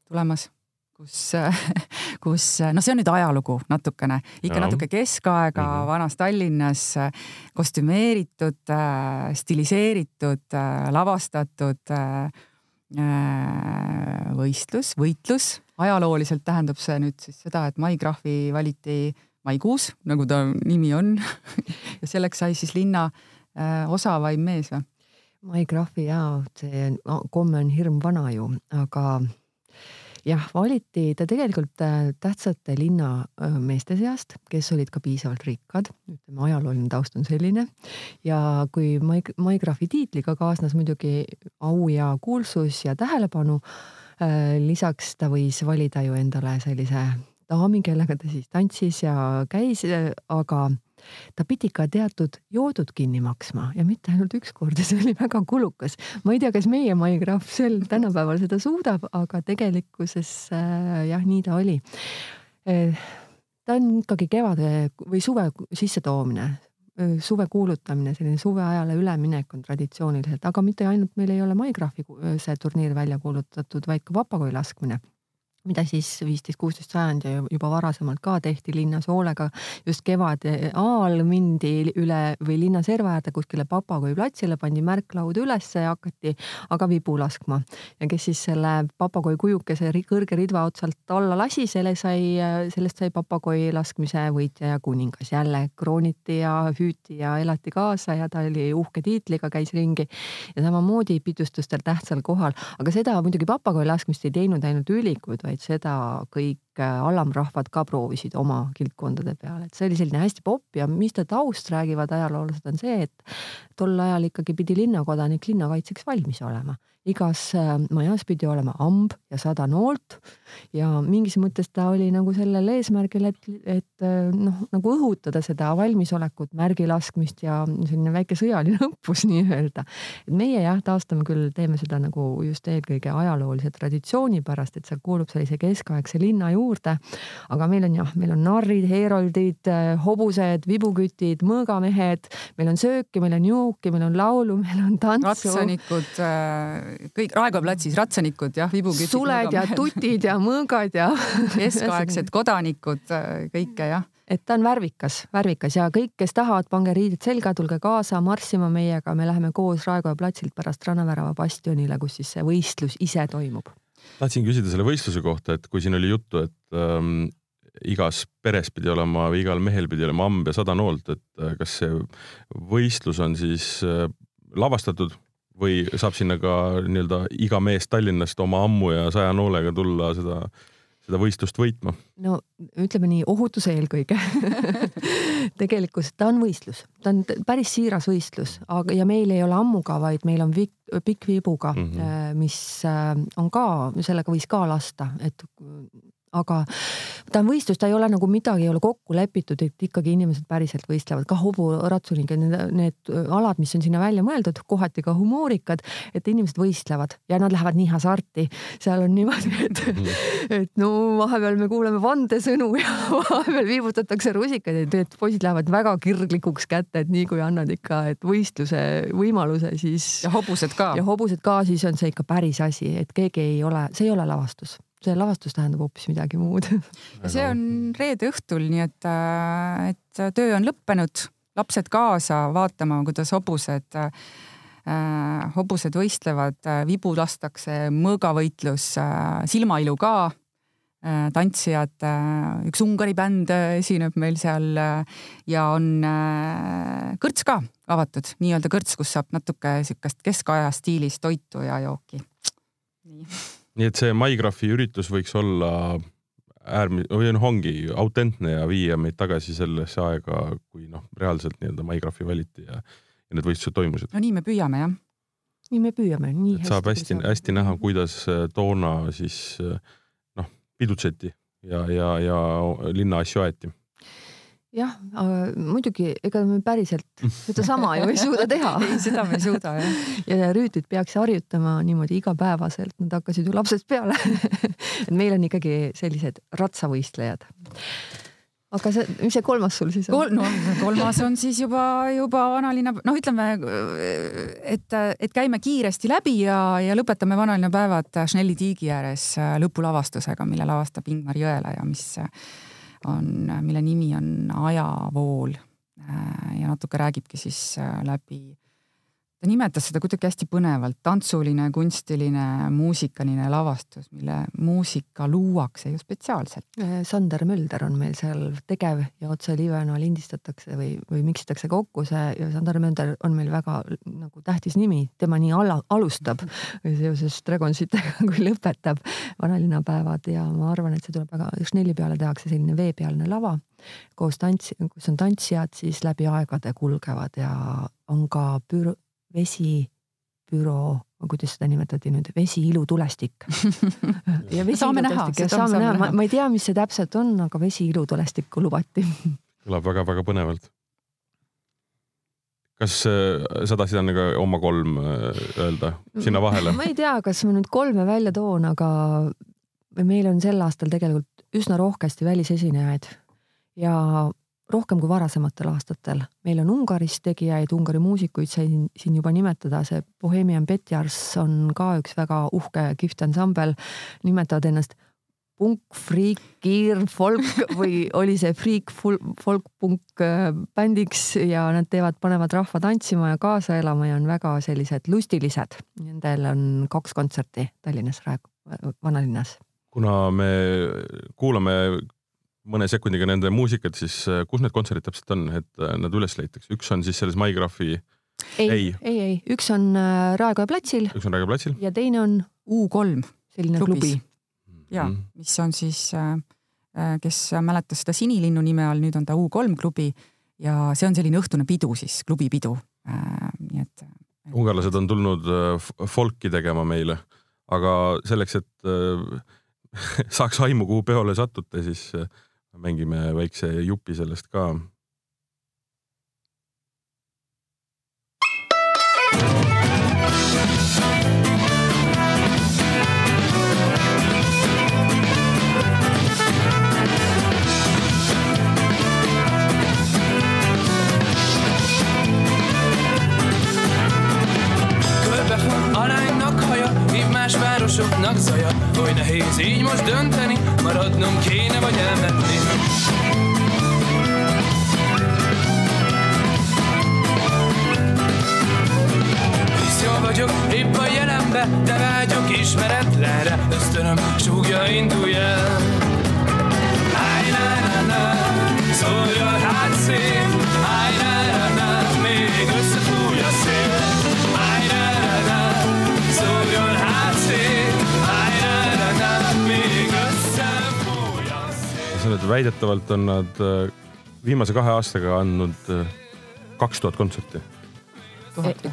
tulemas kus, kus noh, see on nüüd ajalugu natukene, ikka ja. natuke keskaega mm -hmm. vanas Tallinnas, kostümeeritud, stiliseeritud, lavastatud võistlus, võitlus. ajalooliselt tähendab see nüüd siis seda, et Maigraafi valiti maikuus, nagu ta nimi on ja selleks sai siis linna osavaim mees või? Maigraafi jaa, see komme on hirmvana ju, aga jah, valiti ta tegelikult äh, tähtsate linnameeste seast, kes olid ka piisavalt rikkad, ütleme ajalooline taust on selline. ja kui Maig-, Maigraafi tiitliga kaasnes muidugi au ja kuulsus ja tähelepanu, äh, lisaks ta võis valida ju endale sellise daami, kellega ta siis tantsis ja käis, äh, aga ta pidi ka teatud joodud kinni maksma ja mitte ainult üks kord ja see oli väga kulukas. ma ei tea, kas meie maigraaf sel tänapäeval seda suudab, aga tegelikkuses äh, jah, nii ta oli äh,. ta on ikkagi kevade või suve sissetoomine, äh, suve kuulutamine, selline suveajale üleminek on traditsiooniliselt, aga mitte ainult meil ei ole maigraafi see turniir välja kuulutatud, vaid ka papagoi laskmine mida siis viisteist, kuusteist sajand ja juba varasemalt ka tehti linnas hoolega. just kevade ajal mindi üle või linna serva äärde kuskile Papagoi platsile, pandi märklaud ülesse ja hakati aga vibu laskma. ja kes siis selle papagoi kujukese kõrge ridva otsalt alla lasi, selle sai, sellest sai papagoi laskmise võitja ja kuningas. jälle krooniti ja hüüti ja elati kaasa ja ta oli uhke tiitliga, käis ringi ja samamoodi pidustustel tähtsal kohal, aga seda muidugi papagoi laskmist ei teinud ainult ülikud, vaid vaid seda kõik äh, alamrahvad ka proovisid oma kildkondade peal, et see oli selline hästi popp ja mis ta taust räägivad ajaloolased on see, et tol ajal ikkagi pidi linnakodanik linnakaitseks valmis olema igas äh, majas pidi olema amb ja sada noolt ja mingis mõttes ta oli nagu sellel eesmärgil, et, et äh, noh, nagu õhutada seda valmisolekut, märgi laskmist ja selline väike sõjaline õppus nii-öelda. et meie jah, taastame küll, teeme seda nagu just eelkõige ajaloolise traditsiooni pärast, et see kuulub sellise keskaegse linna juurde. Aga meil on jah, meil on narrid, heeroldid, äh, hobused, vibukütid, mõõgamehed, meil on sööki, meil on jooki, meil on laulu, meil on tantsu. ratsanikud kõik Raekoja platsis ratsanikud jah, vibukütid. suled ja tutid ja mõõgad ja. keskaegsed kodanikud, kõike jah et ta on värvikas, värvikas ja kõik, kes tahavad, pange riided selga, tulge kaasa marssima meiega, me läheme koos Raekoja platsilt pärast Rannavärava bastionile, kus siis see võistlus ise toimub. Tahtsin küsida selle võistluse kohta, et kui siin oli juttu, et ähm, igas peres pidi olema või igal mehel pidi olema amb ja sada noolt, et äh, kas see võistlus on siis äh, lavastatud või saab sinna ka nii-öelda iga mees Tallinnast oma ammu ja saja noolega tulla seda, seda võistlust võitma? no ütleme nii, ohutus eelkõige tegelikult ta on võistlus, ta on päris siiras võistlus, aga, ja meil ei ole ammu ka, vaid meil on pikk vibuga mm, -hmm. mis äh, on ka, sellega võis ka lasta, et aga ta on võistlus, ta ei ole nagu midagi ei ole kokku lepitud, et ikkagi inimesed päriselt võistlevad, ka hoburatsurid ja need, need alad, mis on sinna välja mõeldud, kohati ka humoorikad, et inimesed võistlevad ja nad lähevad nii hasarti. seal on niimoodi, et mm., et no vahepeal me kuuleme vandesõnu ja vahepeal viibutatakse rusikaid, et need poisid lähevad väga kirglikuks kätte, et nii kui annad ikka, et võistluse võimaluse, siis. ja hobused ka. ja hobused ka, siis on see ikka päris asi, et keegi ei ole, see ei ole lavastus see lavastus tähendab hoopis midagi muud. see on reede õhtul, nii et, äh, et töö on lõppenud, lapsed kaasa vaatama, kuidas hobused äh, hobused võistlevad, vibu lastakse, mõõgavõitlus äh,, silmailu ka. Äh,, tantsijad äh,, üks Ungari bänd esineb meil seal äh, ja on äh, kõrts ka avatud, nii-öelda kõrts, kus saab natuke siukest keskaja stiilis toitu ja jooki. nii nii et see MyGraphi üritus võiks olla äärmi- või noh, ongi autentne ja viia meid tagasi sellesse aega, kui noh, reaalselt nii-öelda MyGraphi valiti ja, ja need võistlused toimusid. no nii me püüame jah. nii me püüame, nii hästi. saab hästi-hästi näha, kuidas äh, toona siis äh, noh, pidutseti ja, ja, ja linna asju aeti jah, muidugi, ega me päriselt sedasama ju ei suuda teha ei, seda me ei suuda jah. ja rüütlit peaks harjutama niimoodi igapäevaselt, nad hakkasid ju lapsest peale et meil on ikkagi sellised ratsavõistlejad. aga see, mis see kolmas sul siis on Kol? no kolmas on siis juba, juba vanalinna, noh, ütleme, et, et käime kiiresti läbi ja, ja lõpetame vanalinna päevad Schnelli tiigi ääres lõpulavastusega, mille lavastab Ingmar Jõela ja mis on, mille nimi on Ajavool. ja natuke räägibki siis läbi ta nimetas seda kuidagi hästi põnevalt, tantsuline, kunstiline, muusikaline lavastus, mille muusika luuakse ju spetsiaalselt. Sander Mölder on meil seal tegev ja otse livena lindistatakse või, või miksitakse kokku see ja Sander Mölder on meil väga nagu tähtis nimi, tema nii ala, alustab seoses Dragonsitega kui lõpetab vanalinnapäevad ja ma arvan, et see tuleb väga, just nelja peale tehakse selline veepealne lava koos tants, kus on tantsijad siis läbi aegade kulgevad ja on ka pür-, vesibüroo, kuidas seda nimetati nüüd, vesiilutulestik. Ja saame näha, saame näha, ma, ma ei tea, mis see täpselt on, aga vesiilutulestikku lubati. Kõlab väga-väga põnevalt. kas äh, sa tahtsid enne ka oma kolm äh, öelda sinna vahele? ma ei tea, kas ma nüüd kolme välja toon, aga meil on sel aastal tegelikult üsna rohkesti välisesinejaid. Ja rohkem kui varasematel aastatel. meil on Ungarist tegijaid, Ungari muusikuid sain siin juba nimetada, see Bohemian Betjars on ka üks väga uhke kihvt ansambel, nimetavad ennast punk, freak, kiir, folk või oli see freak, folk, punk äh, bändiks ja nad teevad, panevad rahva tantsima ja kaasa elama ja on väga sellised lustilised. Nendel on kaks kontserti Tallinnas praegu, vanalinnas. kuna me kuulame mõne sekundiga nende muusikat, siis äh, kus need kontserdid täpselt on, et äh, nad üles leitakse, üks on siis selles Maigraafi ei, ei, ei, ei., üks on äh, Raekoja platsil. üks on Raekoja platsil. ja teine on U3, selline klubis. klubi. ja mm., mis on siis, kes mäletas seda Sinilinnu nime all, nüüd on ta U3 klubi ja see on selline õhtune pidu siis, klubipidu. nii et. ungarlased on tulnud folki tegema meile, aga selleks, et saaks aimu, kuhu peole satute, siis mängime väikse jupi sellest ka más városoknak zaja. Oly nehéz így most dönteni, maradnom kéne vagy elmenni. Jól vagyok épp a jelenbe, de vágyok ismeretlenre. Ösztönöm súgja indulj el. Áj, na, na, na, szóljon hát szép väidetavalt on nad äh, viimase kahe aastaga andnud äh, kaks tuhat kontserti.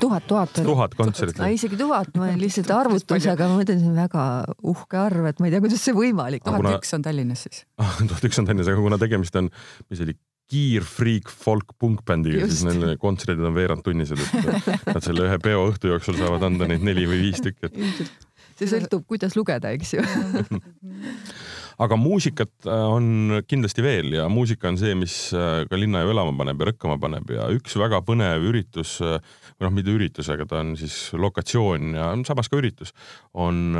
tuhat, tuhat. tuhat kontserti. isegi tuhat, ma olin lihtsalt arvutusega, ma mõtlen, see on väga uhke arv, et ma ei tea, kuidas see võimalik tuhat üks on Tallinnas siis. tuhat üks on Tallinnas, aga kuna tegemist on, mis oli, kiir-friik folk punkbändiga, siis neil kontserdid on veerandtunnised, et nad selle ühe peo õhtu jooksul saavad anda neid neli või viis tükki, see sõltub, kuidas lugeda, eks ju aga muusikat äh, on kindlasti veel ja muusika on see, mis äh, ka linna ju elama paneb ja rõkkama paneb ja üks väga põnev üritus, äh, või noh, mitte üritus, aga ta on siis lokatsioon ja samas ka üritus, on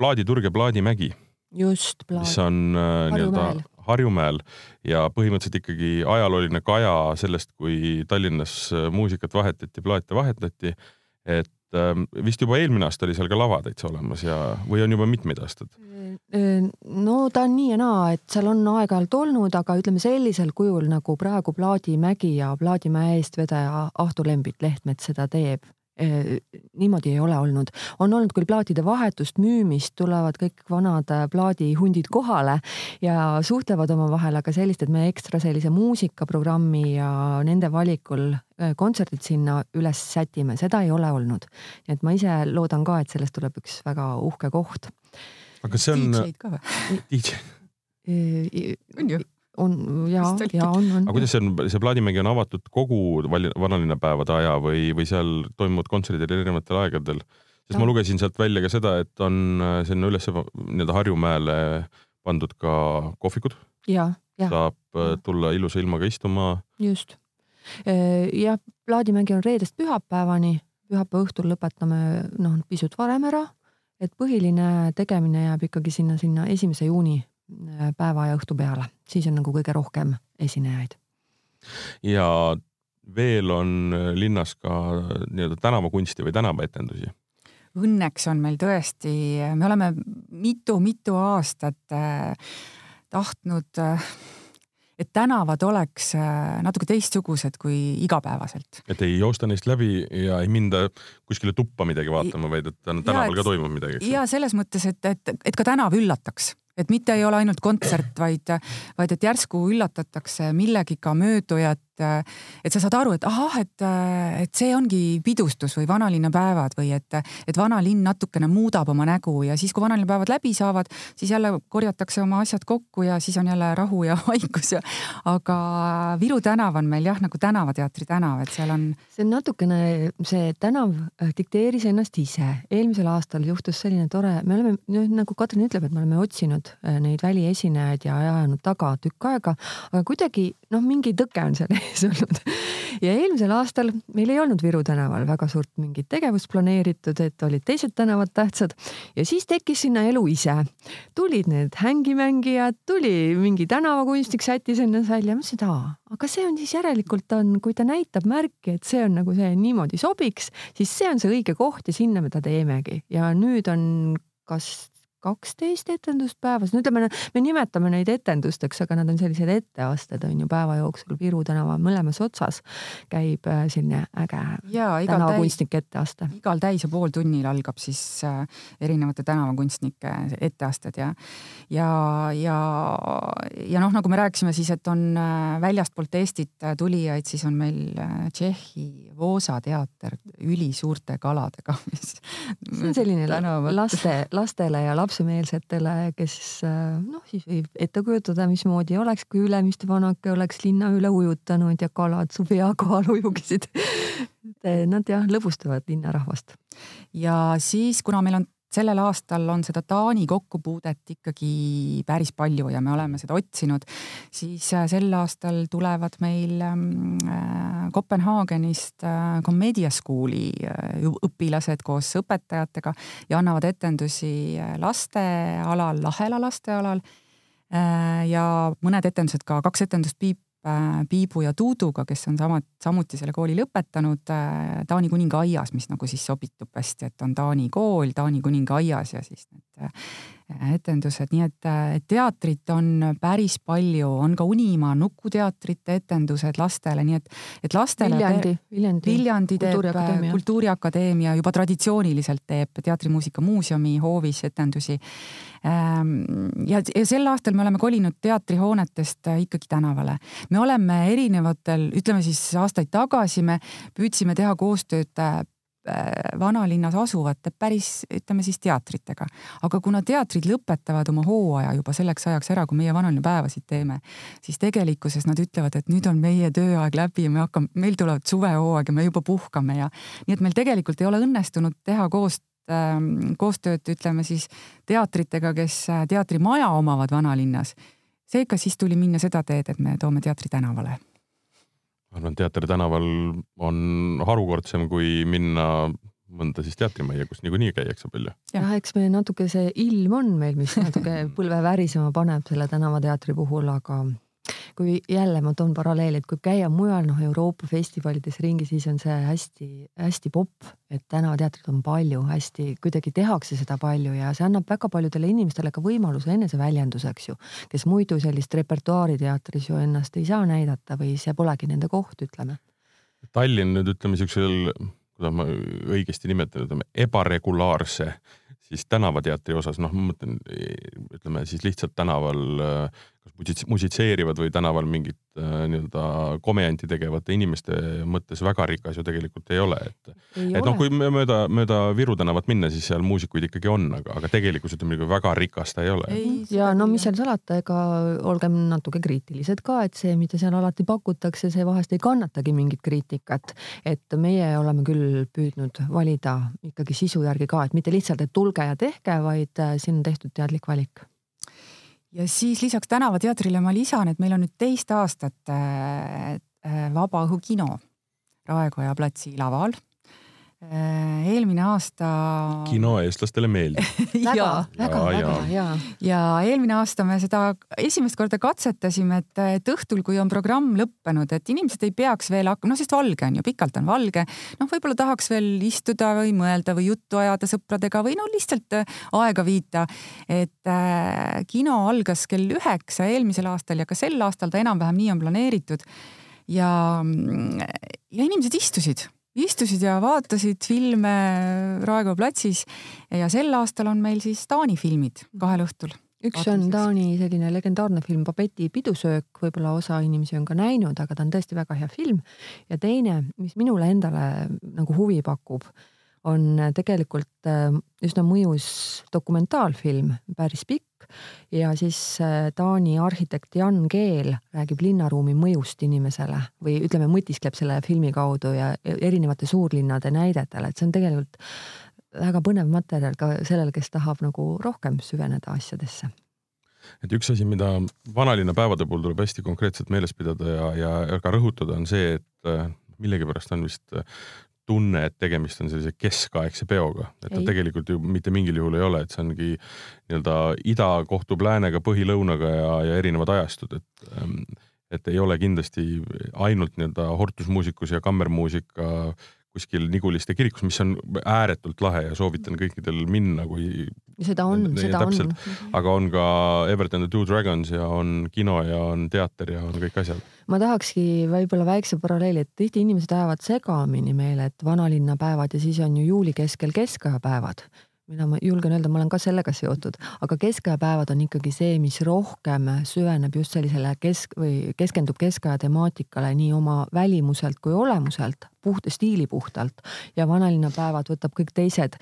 plaaditurg ja plaadimägi. just, plaad. mis on nii-öelda Harjumäel ja põhimõtteliselt ikkagi ajalooline kaja sellest, kui Tallinnas muusikat vahetati, plaate vahetati, et ähm, vist juba eelmine aasta oli seal ka lava täitsa olemas ja, või on juba mitmeid aastaid? no ta on nii ja naa, et seal on aeg-ajalt olnud, aga ütleme sellisel kujul nagu praegu Plaadimägi ja Plaadimäe eestvedaja Ahto Lembit Lehtmets seda teeb. Niimoodi ei ole olnud, on olnud küll plaatide vahetust, müümist, tulevad kõik vanad plaadihundid kohale ja suhtlevad omavahel, aga sellist, et me ekstra sellise muusikaprogrammi ja nende valikul kontserdid sinna üles sätime, seda ei ole olnud. nii et ma ise loodan ka, et sellest tuleb üks väga uhke koht aga see on. DJ-d ka või? DJ. on ju? On ja, ja on, on. aga kuidas see on, see plaadimägi on avatud kogu vanalinnapäevade aja või, või seal toimuvad kontserdid erinevatel aegadel? sest ja. ma lugesin sealt välja ka seda, et on äh, sinna üles nii-öelda Harjumäele pandud ka kohvikud. ja, saab äh, tulla ilusa ilmaga istuma. just. jah, plaadimägi on reedest pühapäevani, pühapäeva õhtul lõpetame noh, pisut varem ära, et põhiline tegemine jääb ikkagi sinna, sinna esimese juuni päeva ja õhtu peale, siis on nagu kõige rohkem esinejaid. ja veel on linnas ka nii-öelda tänavakunsti või tänavaetendusi õnneks on meil tõesti, me oleme mitu-mitu aastat äh, tahtnud äh, et tänavad oleks äh, natuke teistsugused kui igapäevaselt. et ei joosta neist läbi ja ei minda kuskile tuppa midagi vaatama, vaid et tänaval ka toimub midagi. ja selles mõttes, et, et, et ka tänav üllataks et mitte ei ole ainult kontsert, vaid, vaid et järsku üllatatakse millegiga möödujat et, et sa saad aru, et ahah, et, et see ongi pidustus või vanalinna päevad või et, et vanalinn natukene muudab oma nägu ja siis, kui vanalinna päevad läbi saavad, siis jälle korjatakse oma asjad kokku ja siis on jälle rahu ja vaikus ja aga Viru tänav on meil jah, nagu Tänavateatri tänav, et seal on. see on natukene, see tänav äh, dikteeris ennast ise. eelmisel aastal juhtus selline tore, me oleme, nagu Katrin ütleb, et me oleme otsinud äh, neid väliesinejaid ja ajanud taga tükk aega, aga kuidagi noh, mingi tõke on seal ees olnud. ja eelmisel aastal meil ei olnud Viru tänaval väga suurt mingit tegevust planeeritud, et olid teised tänavad tähtsad ja siis tekkis sinna elu ise. tulid need hängimängijad, tuli mingi tänavakunstnik sättis ennast välja, ma mõtlesin, et aa, aga see on siis järelikult on, kui ta näitab märki, et see on nagu see niimoodi sobiks, siis see on see õige koht ja sinna me ta teemegi ja nüüd on kas kaksteist etendust päevas, no ütleme, me nimetame neid etendusteks, aga nad on sellised etteasted on ju päeva jooksul Viru tänava mõlemas otsas käib äh, selline äge tänavakunstnike etteaste. igal täis ja pool tunnil algab siis äh, erinevate tänavakunstnike etteasted ja, ja, ja, ja noh, nagu me rääkisime siis, et on äh, väljastpoolt Eestit tulijaid, siis on meil Tšehhi Voosa teater ülisuurte kaladega, mis. see on selline laste, lastele ja lapsele lapsemeelsetele, kes noh, siis võib ette kujutada, mismoodi oleks, kui Ülemiste vanake oleks linna üle ujutanud ja kalad su pea kohal ujugisid Nad jah, lõbustavad linnarahvast. ja siis, kuna meil on sellel aastal on seda Taani kokkupuudet ikkagi päris palju ja me oleme seda otsinud, siis äh, sel aastal tulevad meil ähm, äh, Kopenhaagenist äh, Commedia School'i õpilased koos õpetajatega ja annavad etendusi lastealal, Lahela lastealal. ja mõned etendused ka, kaks etendust Piip Piibu ja Tuuduga, kes on sama, samuti selle kooli lõpetanud äh, Taani kuninga aias, mis nagu siis sobitub hästi, et on Taani kool Taani kuninga aias ja siis need äh, etendused, nii et teatrit on päris palju, on ka Unimaa nukuteatrite etendused lastele, nii et, et lastele. Viljandi, Viljandi. Viljandi teeb Kultuuriakadeemia. kultuuriakadeemia juba traditsiooniliselt teeb Teatrimuusika muuseumi hoovis etendusi. Ähm, ja, ja sel aastal me oleme kolinud teatrihoonetest ikkagi tänavale. me oleme erinevatel, ütleme siis aastaid tagasi me püüdsime teha koostööd Äh, vanalinnas asuvate päris, ütleme siis teatritega. aga kuna teatrid lõpetavad oma hooaja juba selleks ajaks ära, kui meie vanalinna päevasid teeme, siis tegelikkuses nad ütlevad, et nüüd on meie tööaeg läbi ja me hakkame, meil tulevad suvehooaeg ja me juba puhkame ja nii et meil tegelikult ei ole õnnestunud teha koos ähm, koostööd, ütleme siis teatritega, kes äh, teatrimaja omavad vanalinnas. seega siis tuli minna seda teed, et me toome teatri tänavale ma arvan, Teater tänaval on harukordsem kui minna mõnda siis teatrimajja, kus niikuinii käiakse palju. jah, eks me natuke see ilm on meil, mis natuke põlve värisema paneb selle tänavateatri puhul, aga kui jälle ma toon paralleeli, et kui käia mujal noh, Euroopa festivalides ringi, siis on see hästi-hästi popp, et tänavateatrit on palju, hästi kuidagi tehakse seda palju ja see annab väga paljudele inimestele ka võimaluse eneseväljenduseks ju, kes muidu sellist repertuaari teatris ju ennast ei saa näidata või see polegi nende koht, ütleme. Tallinn nüüd ütleme siuksel, kuidas ma õigesti nimetan, ütleme ebaregulaarse siis tänavateatri osas, noh, ma mõtlen, ütleme siis lihtsalt tänaval äh, kas musitseerivad või tänaval mingit äh, nii-öelda komejandi tegevate inimeste mõttes väga rikas ju tegelikult ei ole, et. et noh, kui mööda, mööda Viru tänavat minna, siis seal muusikuid ikkagi on, aga, aga tegelikkus ütleme nagu väga rikas ta ei ole. ja no mis seal salata, ega olgem natuke kriitilised ka, et see, mida seal alati pakutakse, see vahest ei kannatagi mingit kriitikat. et meie oleme küll püüdnud valida ikkagi sisu järgi ka, et mitte lihtsalt, et tulge ja tehke, vaid äh, siin on tehtud teadlik valik ja siis lisaks Tänavateatrile ma lisan, et meil on nüüd teist aastat äh, äh, Vaba Õhu kino Raekoja platsi laval eelmine aasta. kino eestlastele meeldib väga, väga, väga ja. ja eelmine aasta me seda esimest korda katsetasime, et, et õhtul, kui on programm lõppenud, et inimesed ei peaks veel hakkama, noh, sest valge on ju, pikalt on valge, noh, võib-olla tahaks veel istuda või mõelda või juttu ajada sõpradega või no lihtsalt äh, aega viita. et äh, kino algas kell üheksa eelmisel aastal ja ka sel aastal ta enam-vähem nii on planeeritud. ja, ja inimesed istusid istusid ja vaatasid filme Raekoja platsis ja sel aastal on meil siis Taani filmid kahel õhtul. üks on Taani selline legendaarne film Babeti pidusöök, võib-olla osa inimesi on ka näinud, aga ta on tõesti väga hea film. ja teine, mis minule endale nagu huvi pakub, on tegelikult äh, üsna mõjus dokumentaalfilm, päris pikk. Ja siis äh, Taani arhitekt Jan Keel räägib linnaruumi mõjust inimesele või ütleme, mõtiskleb selle filmi kaudu ja erinevate suurlinnade näidetel, et see on tegelikult väga põnev materjal ka sellele, kes tahab nagu rohkem süveneda asjadesse. Et üks asi, mida vanalinna päevade puhul tuleb hästi konkreetselt meeles pidada ja, ja ka rõhutada, on see, et äh, millegipärast on vist tunne, et tegemist on sellise keskaegse peoga, et ta tegelikult ju mitte mingil juhul ei ole, et see ongi nii-öelda ida kohtub läänega, põhi-lõunaga ja, ja erinevad ajastud, et ähm, et ei ole kindlasti ainult nii-öelda hortusmuusikus ja kammermuusika kuskil Niguliste kirikus, mis on ääretult lahe ja soovitan kõikidel minna, kui. Seda on, seda täpselt. on. aga on ka Everett and the Two Dragons ja on kino ja on teater ja on kõik asjad. ma tahakski võib-olla väikse paralleeli, et tihti inimesed ajavad segamini meile, et vanalinna päevad ja siis on ju juuli keskel keskaja päevad mida ma julgen öelda, ma olen ka sellega seotud, aga keskaja päevad on ikkagi see, mis rohkem süveneb just sellisele kesk või keskendub keskaja temaatikale nii oma välimuselt kui olemuselt, puht stiili puhtalt ja vanalinna päevad võtab kõik teised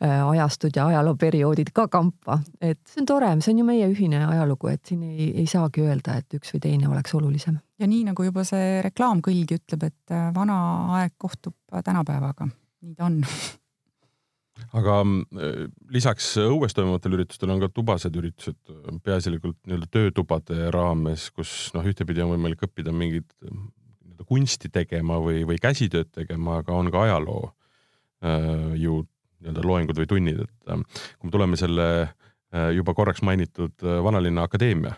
ajastud ja ajalooperioodid ka kampa, et see on tore, see on ju meie ühine ajalugu, et siin ei, ei saagi öelda, et üks või teine oleks olulisem. ja nii nagu juba see reklaamkõlg ütleb, et äh, vana aeg kohtub tänapäevaga, nii ta on. Aga äh, lisaks õues toimuvatele üritustele on ka tubased üritused, peaasjalikult nii-öelda töötubade raames, kus noh, ühtepidi on võimalik õppida mingit nii-öelda kunsti tegema või, või käsitööd tegema, aga on ka ajaloo äh, ju nii-öelda loengud või tunnid, et äh, kui me tuleme selle äh, juba korraks mainitud äh, Vanalinna Akadeemia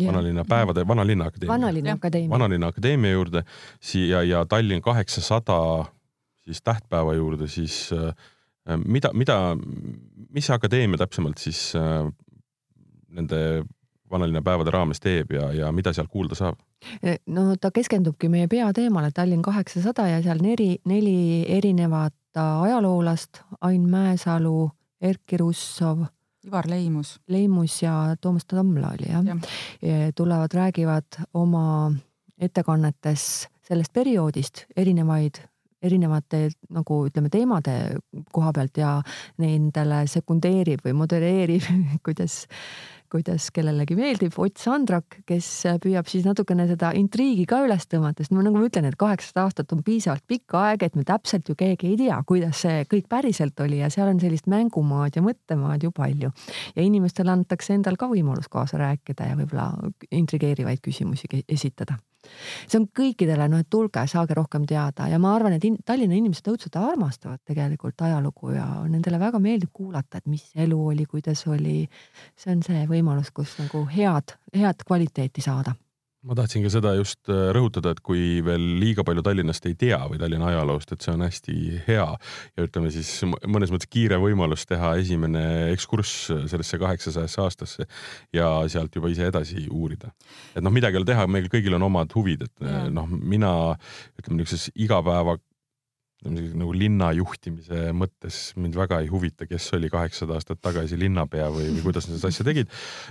Ja. vanalinna päevade, Vanalinna Akadeemia. vanalinna Akadeemia. vanalinna Akadeemia juurde siia ja Tallinn kaheksasada siis tähtpäeva juurde, siis äh, mida, mida, mis see akadeemia täpsemalt siis nende vanalinna päevade raames teeb ja, ja mida seal kuulda saab? No ta keskendubki meie peateemale Tallinn kaheksasada ja seal neli, neli erinevat ajaloolast, Ain Mäesalu, Erkki Russov. Ivar Leimus. Leimus ja Toomas Tammla oli jah ja. tulevad, räägivad oma ettekannetes sellest perioodist erinevaid erinevate nagu ütleme, teemade koha pealt ja nendele sekundeerib või modereerib kuidas, kuidas kellelegi meeldib, Ott Sandrak, kes püüab siis natukene seda intriigi ka üles tõmmata, sest ma nagu ma ütlen, et kaheksasada aastat on piisavalt pikk aeg, et me täpselt ju keegi ei tea, kuidas see kõik päriselt oli ja seal on sellist mängumaad ja mõttemaad ju palju. ja inimestele antakse endal ka võimalus kaasa rääkida ja võib-olla intrigeerivaid küsimusi esitada see on kõikidele, noh, et tulge, saage rohkem teada ja ma arvan, et in, Tallinna inimesed õudselt armastavad tegelikult ajalugu ja nendele väga meeldib kuulata, et mis elu oli, kuidas oli. see on see võimalus, kus nagu head, head kvaliteeti saada ma tahtsin ka seda just äh, rõhutada, et kui veel liiga palju Tallinnast ei tea või Tallinna ajaloost, et see on hästi hea ja ütleme siis mõnes mõttes kiire võimalus teha esimene ekskurss sellesse kaheksasajasse aastasse ja sealt juba ise edasi uurida. et noh, midagi ei ole teha, meil kõigil on omad huvid, et noh, mina ütleme niisuguses igapäeva nagu linna juhtimise mõttes mind väga ei huvita, kes oli kaheksasada aastat tagasi linnapea või, või kuidas nad seda asja tegid.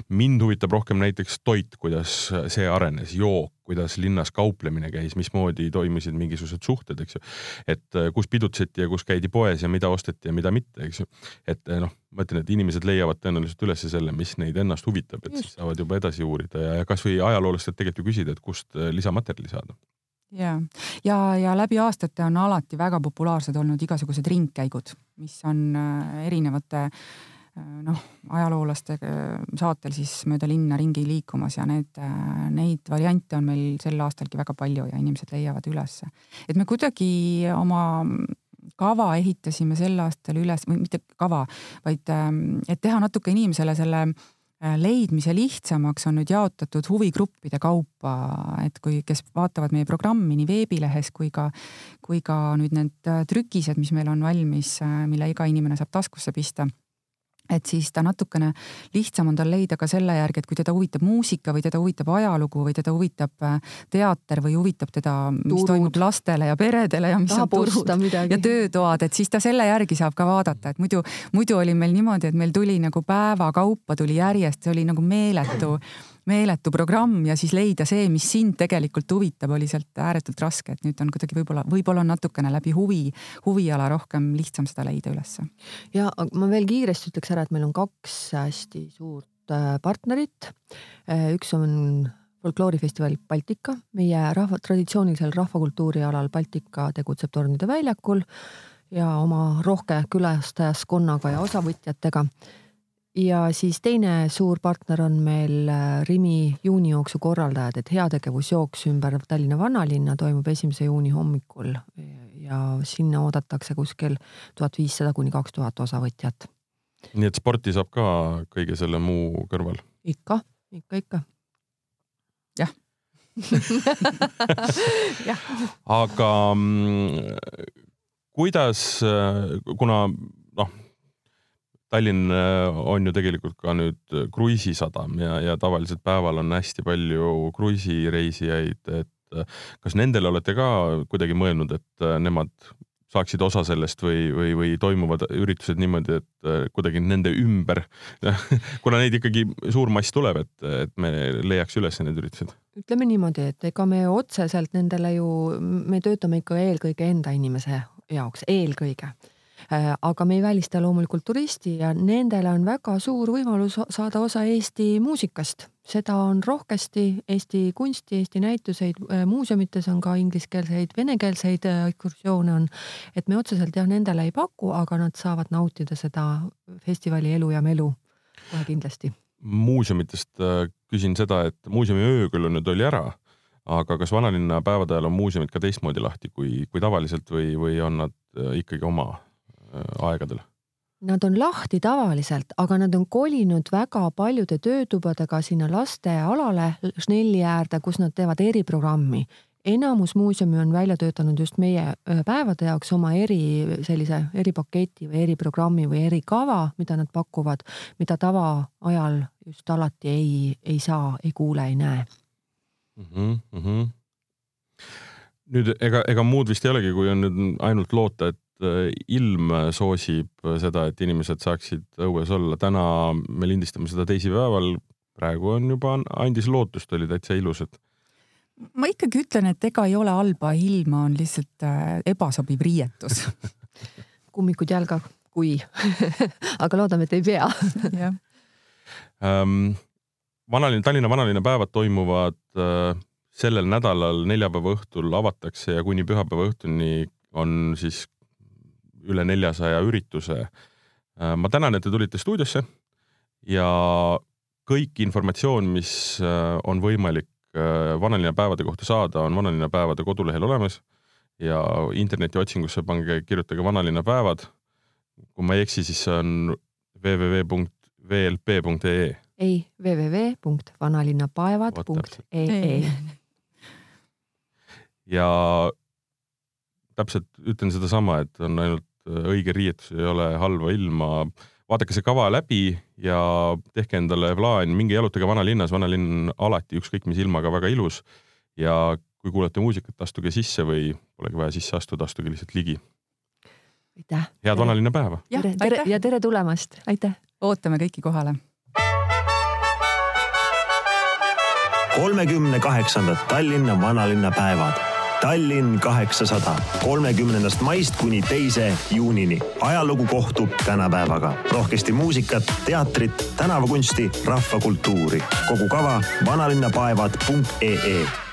mind huvitab rohkem näiteks toit, kuidas see arenes, jook, kuidas linnas kauplemine käis, mismoodi toimusid mingisugused suhted, eks ju. et äh, kus pidutseti ja kus käidi poes ja mida osteti ja mida mitte, eks ju. et äh, noh, ma ütlen, et inimesed leiavad tõenäoliselt üles selle, mis neid ennast huvitab, et Just. siis saavad juba edasi uurida ja, ja kasvõi ajaloolastelt tegelikult ju küsida, et kust äh, lisamaterjali saada ja, ja, ja läbi aastate on alati väga populaarsed olnud igasugused ringkäigud, mis on äh, erinevate noh, ajaloolaste saatel siis mööda linna ringi liikumas ja need, neid variante on meil sel aastalgi väga palju ja inimesed leiavad ülesse. et me kuidagi oma kava ehitasime sel aastal üles, või mitte kava, vaid et teha natuke inimesele selle Äh, leidmise lihtsamaks on nüüd jaotatud huvigruppide kaupa, et kui, kes vaatavad meie programmi nii veebilehes kui ka, kui ka nüüd need äh, trükised, mis meil on valmis, äh, mille iga inimene saab taskusse pista et siis ta natukene lihtsam on tal leida ka selle järgi, et kui teda huvitab muusika või teda huvitab ajalugu või teda huvitab äh, teater või huvitab teda, mis toimub lastele ja peredele ja mis Tahab on turud ja töötoad, et siis ta selle järgi saab ka vaadata, et muidu, muidu oli meil niimoodi, et meil tuli nagu päeva kaupa tuli järjest, see oli nagu meeletu meeletu programm ja siis leida see, mis sind tegelikult huvitab, oli sealt ääretult raske, et nüüd on kuidagi võib-olla, võib-olla on natukene läbi huvi, huviala rohkem lihtsam seda leida ülesse. ja ma veel kiiresti ütleks ära, et meil on kaks hästi suurt äh, partnerit. Äh, üks on folkloorifestival Baltika, meie rahva, traditsioonilisel rahvakultuuri alal Baltika tegutseb Tornide väljakul ja oma rohke külastajaskonnaga ja osavõtjatega ja siis teine suur partner on meil äh, Rimi juunijooksu korraldajad, et heategevusjooks ümber Tallinna vanalinna toimub esimese juuni hommikul ja sinna oodatakse kuskil tuhat viissada kuni kaks tuhat osavõtjat. nii et sporti saab ka kõige selle muu kõrval? ikka, ikka, ikka. jah jah. aga mm, kuidas, äh, kuna noh Tallinn äh, on ju tegelikult ka nüüd äh, kruiisisadam ja, ja tavaliselt päeval on hästi palju kruiisireisijaid, et äh, kas nendele olete ka kuidagi mõelnud, et nemad saaksid osa sellest või, või, või toimuvad üritused niimoodi, et kuidagi nende ümber kuna neid ikkagi suur mass tuleb, et, et me leiaks üles need üritused? ütleme niimoodi, et ega me otseselt nendele ju, me töötame ikka eelkõige enda inimese jaoks, eelkõige aga me ei välista loomulikult turisti ja nendele on väga suur võimalus saada osa Eesti muusikast. seda on rohkesti, Eesti kunsti, Eesti näituseid, äh, muuseumites on ka ingliskeelseid, venekeelseid äh, ekskursioone on. et me otseselt jah, nendele ei paku, aga nad saavad nautida seda festivali elu ja melu kohe kindlasti. muuseumitest küsin seda, et muuseumi ööküll nüüd oli ära aga kas vanalinna päevade ajal on muuseumid ka teistmoodi lahti kui, kui tavaliselt või, või on nad ikkagi oma Äh, aegadel? Nad on lahti tavaliselt, aga nad on kolinud väga paljude töötubadega sinna lastealale Schnelli äärde, kus nad teevad eriprogrammi. enamus muuseume on välja töötanud just meie äh, päevade jaoks oma eri sellise eripaketi või eriprogrammi või erikava, mida nad pakuvad, mida tavaajal just alati ei, ei saa, ei kuule, ei näe mm. -hmm, mm -hmm. nüüd ega, ega muud vist ei olegi, kui on nüüd ainult loota, et Äh, ilm soosib seda, et inimesed saaksid õues olla. täna me lindistame seda teisipäeval, praegu on juba, andis lootust, oli täitsa ilus, et. ma ikkagi ütlen, et ega ei ole halba. Ilma, on lihtsalt äh, ebasobiv riietus. Kummikud jalga, kui. Aga loodame, et ei pea. Um, vanalinna, Tallinna vanalinna päevad toimuvad uh, sellel nädalal neljapäeva õhtul avatakse ja kuni pühapäeva õhtuni on siis üle neljasaja ürituse. Äh, ma tänan, et te tulite stuudiosse ja kõik informatsioon, mis äh, on võimalik äh, vanalinna päevade kohta saada, on vanalinna päevade kodulehel olemas ja internetiotsingusse pange, kirjutage vanalinna päevad. kui ma ei eksi, siis see on www.vlp.ee. ei, www.vanalinnapäevad.ee. ja täpselt ütlen sedasama, et on ainult õige riietus, ei ole halba ilma. vaadake see kava läbi ja tehke endale plaan, minge jalutage vanalinnas, vanalinn alati ükskõik mis ilmaga väga ilus. ja kui kuulete muusikat, astuge sisse või polegi vaja sisse astuda, astuge lihtsalt ligi. aitäh. head vanalinna päeva. tere, tere ja tere tulemast, aitäh. ootame kõiki kohale kolmekümne kaheksandat Tallinna vanalinna päevad Tallinn kaheksasada, kolmekümnendast maist kuni teise juunini. ajalugu kohtub tänapäevaga. rohkesti muusikat, teatrit, tänavakunsti, rahvakultuuri. kogu kava vanalinnapaevad.ee